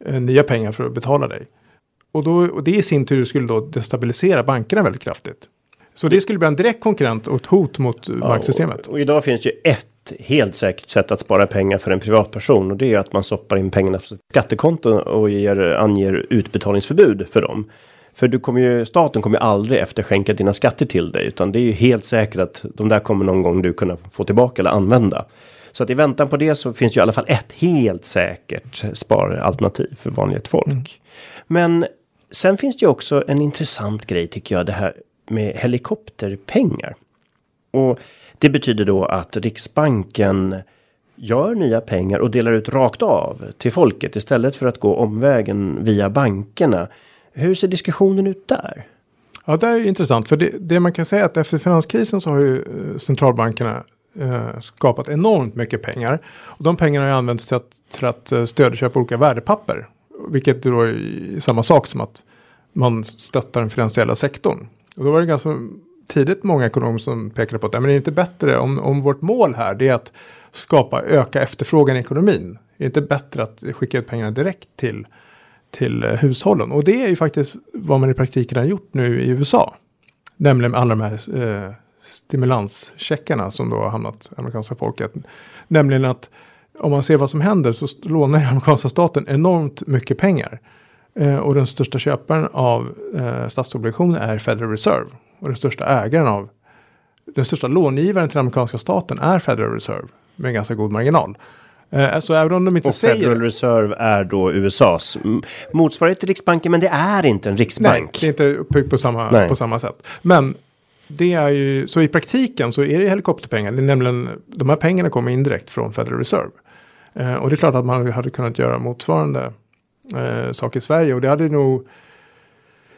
eh, nya pengar för att betala dig. Och, då, och det i sin tur skulle då destabilisera bankerna väldigt kraftigt. Så det skulle bli en direkt konkurrent och ett hot mot ja, banksystemet. Och, och, idag finns ju ett helt säkert sätt att spara pengar för en privatperson och det är att man stoppar in pengarna på sitt skattekonto och ger, anger utbetalningsförbud för dem. För du kommer ju, staten kommer ju aldrig efterskänka dina skatter till dig, utan det är ju helt säkert att de där kommer någon gång du kunna få tillbaka eller använda. Så att i väntan på det så finns ju i alla fall ett helt säkert sparalternativ för vanligt folk. Mm. Men sen finns det ju också en intressant grej tycker jag, det här med helikopterpengar. Och det betyder då att Riksbanken gör nya pengar och delar ut rakt av till folket istället för att gå omvägen via bankerna. Hur ser diskussionen ut där? Ja, det är intressant. För det, det man kan säga är att efter finanskrisen så har ju eh, centralbankerna eh, skapat enormt mycket pengar. Och de pengarna har använts till att, till att eh, stödja köpa olika värdepapper. Vilket då är samma sak som att man stöttar den finansiella sektorn. Och då var det ganska tidigt många ekonomer som pekade på att men är inte bättre om, om vårt mål här det är att skapa, öka efterfrågan i ekonomin. Är inte bättre att skicka ut pengarna direkt till till eh, hushållen. Och det är ju faktiskt vad man i praktiken har gjort nu i USA. Nämligen alla de här eh, stimulanscheckarna som då har hamnat amerikanska folket. Nämligen att om man ser vad som händer så lånar amerikanska staten enormt mycket pengar. Eh, och den största köparen av eh, statsobligationer är Federal Reserve. Och den största ägaren av den största långivaren till amerikanska staten är Federal Reserve med ganska god marginal. Eh, alltså även om de inte och säger... Federal Reserve är då USAs motsvarighet till Riksbanken, men det är inte en riksbank. Nej, det är inte uppbyggt på samma, på samma sätt. Men det är ju, så i praktiken så är det helikopterpengar. Det är nämligen, de här pengarna kommer indirekt från Federal Reserve. Eh, och det är klart att man hade kunnat göra motsvarande eh, sak i Sverige. Och det hade nog,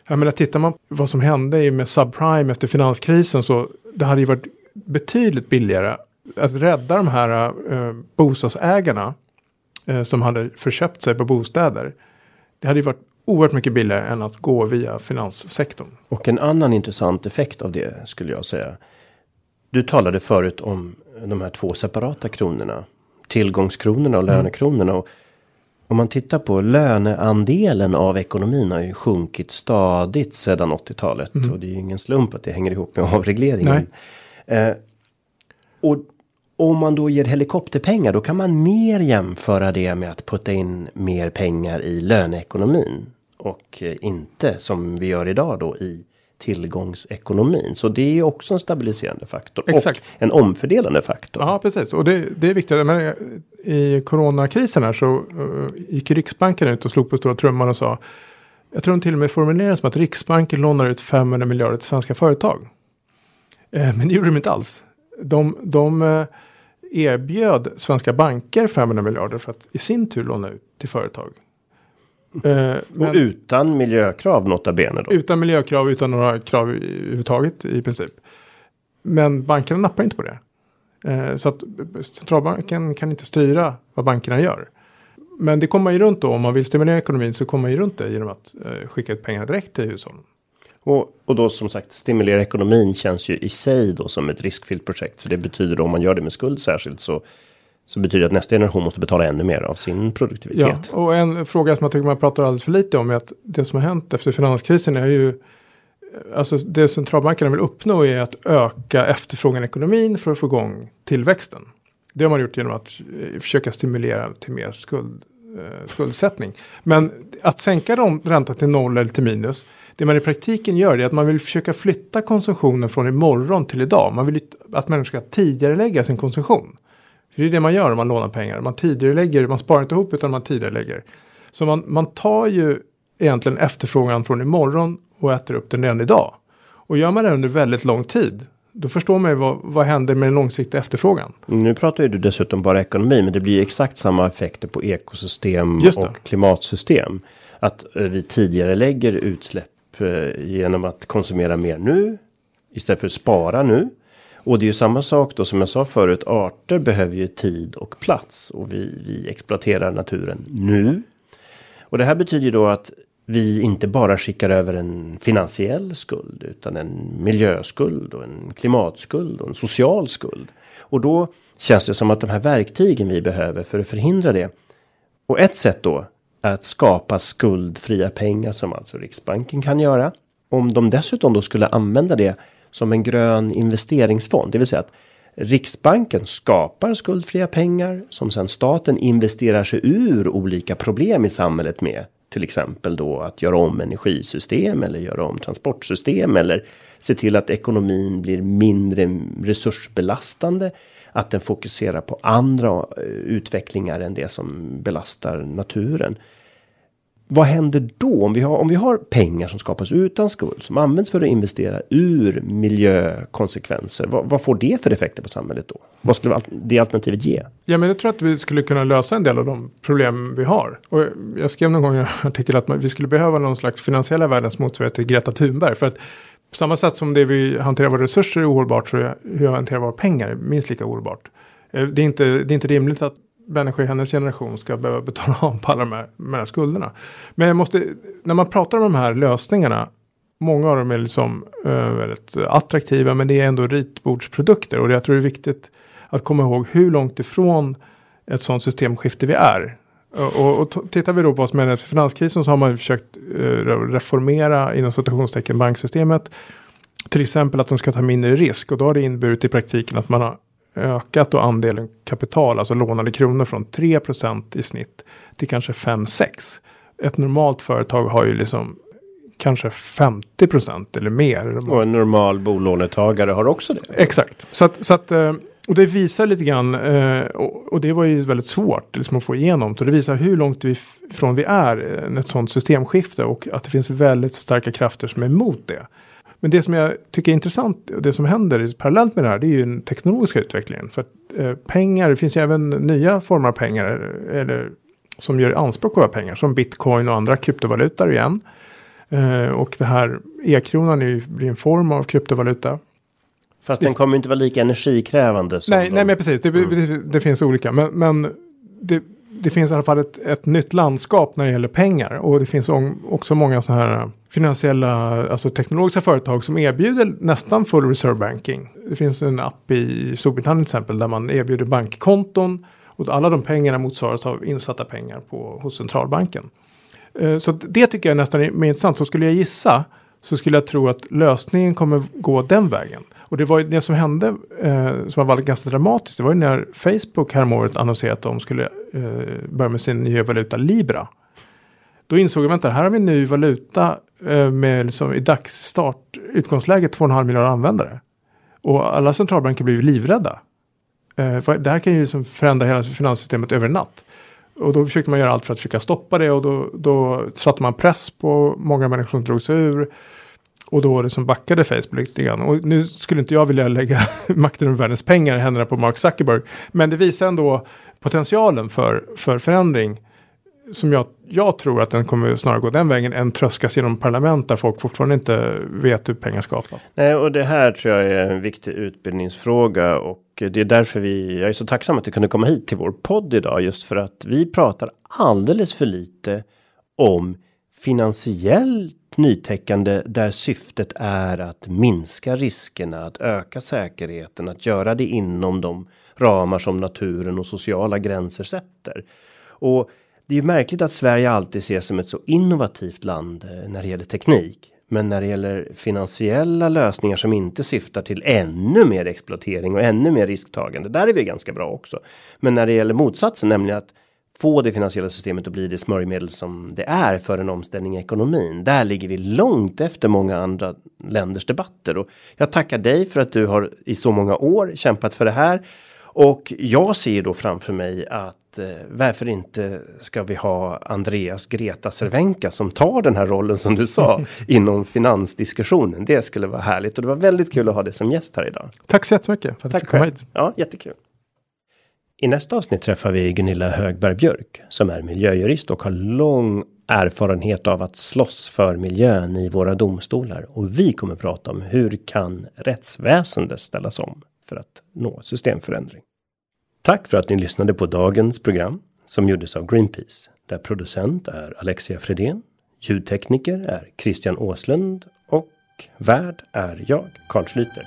jag menar tittar man på vad som hände med subprime efter finanskrisen så det hade ju varit betydligt billigare att rädda de här eh, bostadsägarna eh, som hade förköpt sig på bostäder. Det hade ju varit oerhört mycket billigare än att gå via finanssektorn. Och en annan intressant effekt av det skulle jag säga. Du talade förut om de här två separata kronorna. Tillgångskronorna och mm. lönekronorna. Och om man tittar på löneandelen av ekonomin har ju sjunkit stadigt sedan 80-talet. Mm. Och det är ju ingen slump att det hänger ihop med avregleringen. Eh, och om man då ger helikopterpengar då kan man mer jämföra det med att putta in mer pengar i löneekonomin. Och eh, inte som vi gör idag då i tillgångsekonomin. Så det är ju också en stabiliserande faktor. Exakt. Och en omfördelande faktor. Ja, precis. Och det, det är viktigt. Men eh, I coronakrisen här så uh, gick Riksbanken ut och slog på stora trumman och sa. Jag tror de till och med formulerade som att Riksbanken lånar ut 500 miljarder till svenska företag. Eh, men det gjorde de inte alls. De, de eh, erbjöd svenska banker 500 miljarder för att i sin tur låna ut till företag. Eh, och utan miljökrav nota bene då? Utan miljökrav, utan några krav överhuvudtaget i princip. Men bankerna nappar inte på det. Eh, så att centralbanken kan inte styra vad bankerna gör. Men det kommer man ju runt då. Om man vill stimulera ekonomin så kommer man ju runt det genom att eh, skicka ut pengar direkt till hushållen. Och, och då som sagt stimulera ekonomin känns ju i sig då som ett riskfyllt projekt. För det betyder då om man gör det med skuld särskilt så så betyder det att nästa generation måste betala ännu mer av sin produktivitet. Ja, och en fråga som jag tycker man pratar alldeles för lite om är att det som har hänt efter finanskrisen är ju Alltså det centralbankerna vill uppnå är att öka efterfrågan i ekonomin för att få igång tillväxten. Det har man gjort genom att eh, försöka stimulera till mer skuld, eh, skuldsättning. Men att sänka de räntan till noll eller till minus. Det man i praktiken gör är att man vill försöka flytta konsumtionen från imorgon till idag. Man vill att människor ska tidigare lägga sin konsumtion. För det är det man gör om man lånar pengar. Man tidigare lägger, man sparar inte ihop utan man tidigare lägger. Så man, man tar ju egentligen efterfrågan från imorgon och äter upp den redan idag. Och gör man det under väldigt lång tid. Då förstår man ju vad, vad händer med den långsiktiga efterfrågan. Nu pratar ju du dessutom bara ekonomi, men det blir exakt samma effekter på ekosystem och klimatsystem. Att eh, vi tidigare lägger utsläpp eh, genom att konsumera mer nu istället för att spara nu. Och det är ju samma sak då som jag sa förut. Arter behöver ju tid och plats och vi, vi exploaterar naturen nu. Och det här betyder ju då att vi inte bara skickar över en finansiell skuld utan en miljöskuld och en klimatskuld och en social skuld. Och då känns det som att de här verktygen vi behöver för att förhindra det. Och ett sätt då är att skapa skuldfria pengar som alltså Riksbanken kan göra. Om de dessutom då skulle använda det som en grön investeringsfond, det vill säga att Riksbanken skapar skuldfria pengar som sedan staten investerar sig ur olika problem i samhället med. Till exempel då att göra om energisystem eller göra om transportsystem eller se till att ekonomin blir mindre resursbelastande. Att den fokuserar på andra eh, utvecklingar än det som belastar naturen vad händer då om vi har om vi har pengar som skapas utan skuld som används för att investera ur miljökonsekvenser? Vad, vad får det för effekter på samhället då? Vad skulle det alternativet ge? Ja, men jag tror att vi skulle kunna lösa en del av de problem vi har. Och jag skrev någon gång i en artikel att vi skulle behöva någon slags finansiella världens motsvarighet till Greta Thunberg. För att på samma sätt som det vi hanterar våra resurser är ohållbart så är hur jag hanterar våra pengar är minst lika ohållbart. Eh, det är inte, det är inte rimligt att människor i hennes generation ska behöva betala av på alla de här, de här skulderna. Men jag måste, när man pratar om de här lösningarna, många av dem är liksom eh, väldigt attraktiva, men det är ändå ritbordsprodukter och jag tror det är viktigt att komma ihåg hur långt ifrån ett sådant systemskifte vi är. Och, och, och tittar vi då på vad som händer efter finanskrisen så har man försökt eh, reformera inom citationstecken banksystemet. Till exempel att de ska ta mindre risk och då har det inneburit i praktiken att man har ökat då andelen kapital, alltså lånade kronor från 3% i snitt till kanske 5-6. Ett normalt företag har ju liksom kanske 50% eller mer. Och en normal bolånetagare har också det. Exakt. Så att, så att, eh, och det visar lite grann, eh, och det var ju väldigt svårt liksom att få igenom. Så det visar hur långt vi ifrån vi är eh, ett sådant systemskifte och att det finns väldigt starka krafter som är emot det. Men det som jag tycker är intressant och det som händer parallellt med det här det är ju den teknologiska utvecklingen. För att, eh, pengar, det finns ju även nya former av pengar eller, som gör anspråk på våra pengar. Som bitcoin och andra kryptovalutor igen. Eh, och det här e-kronan är ju, blir en form av kryptovaluta. Fast den kommer inte vara lika energikrävande. Som nej, de... nej, men precis. Det, mm. det, det finns olika. Men, men det, finns i alla fall ett, ett nytt landskap när det gäller pengar. Och det finns också många så här finansiella, alltså teknologiska företag som erbjuder nästan full reserve banking. Det finns en app i Storbritannien till exempel där man erbjuder bankkonton och alla de pengarna motsvaras av insatta pengar på, hos centralbanken. Eh, så det tycker jag nästan är mer intressant. Så skulle jag gissa så skulle jag tro att lösningen kommer gå den vägen. Och det var ju det som hände eh, som varit ganska dramatiskt. Det var ju när Facebook häromåret annonserade att de skulle eh, börja med sin nya valuta Libra. Då insåg jag att här har vi en ny valuta Eh, med liksom, i dagsstart utgångsläget 2,5 miljarder användare. Och alla centralbanker blir livrädda. Eh, det här kan ju liksom förändra hela finanssystemet över en natt. Och då försökte man göra allt för att försöka stoppa det och då, då satte man press på många människor som drog sig ur. Och då det som backade Facebook lite grann. Och nu skulle inte jag vilja lägga makten över världens pengar i händerna på Mark Zuckerberg. Men det visar ändå potentialen för, för förändring. Som jag, jag tror att den kommer snarare gå den vägen än tröskas genom parlament där folk fortfarande inte vet hur pengar skapas. Nej, och det här tror jag är en viktig utbildningsfråga och det är därför vi, jag är så tacksam att du kunde komma hit till vår podd idag just för att vi pratar alldeles för lite om finansiellt nytäckande där syftet är att minska riskerna, att öka säkerheten, att göra det inom de ramar som naturen och sociala gränser sätter. Och det är ju märkligt att Sverige alltid ses som ett så innovativt land eh, när det gäller teknik. Men när det gäller finansiella lösningar som inte syftar till ännu mer exploatering och ännu mer risktagande. Där är vi ganska bra också. Men när det gäller motsatsen, nämligen att få det finansiella systemet att bli det smörjmedel som det är för en omställning i ekonomin. Där ligger vi långt efter många andra länders debatter och jag tackar dig för att du har i så många år kämpat för det här. Och jag ser då framför mig att eh, varför inte ska vi ha Andreas Greta Cervenka som tar den här rollen som du sa inom finansdiskussionen. Det skulle vara härligt och det var väldigt kul att ha det som gäst här idag. Tack så jättemycket för att Tack du fick komma själv. hit. Ja, jättekul. I nästa avsnitt träffar vi Gunilla Högberg Björk som är miljöjurist och har lång erfarenhet av att slåss för miljön i våra domstolar och vi kommer prata om hur kan rättsväsendet ställas om för att nå systemförändring. Tack för att ni lyssnade på dagens program som gjordes av Greenpeace där producent är Alexia Fredén, ljudtekniker är Christian Åslund och värd är jag, Carl Schlüter.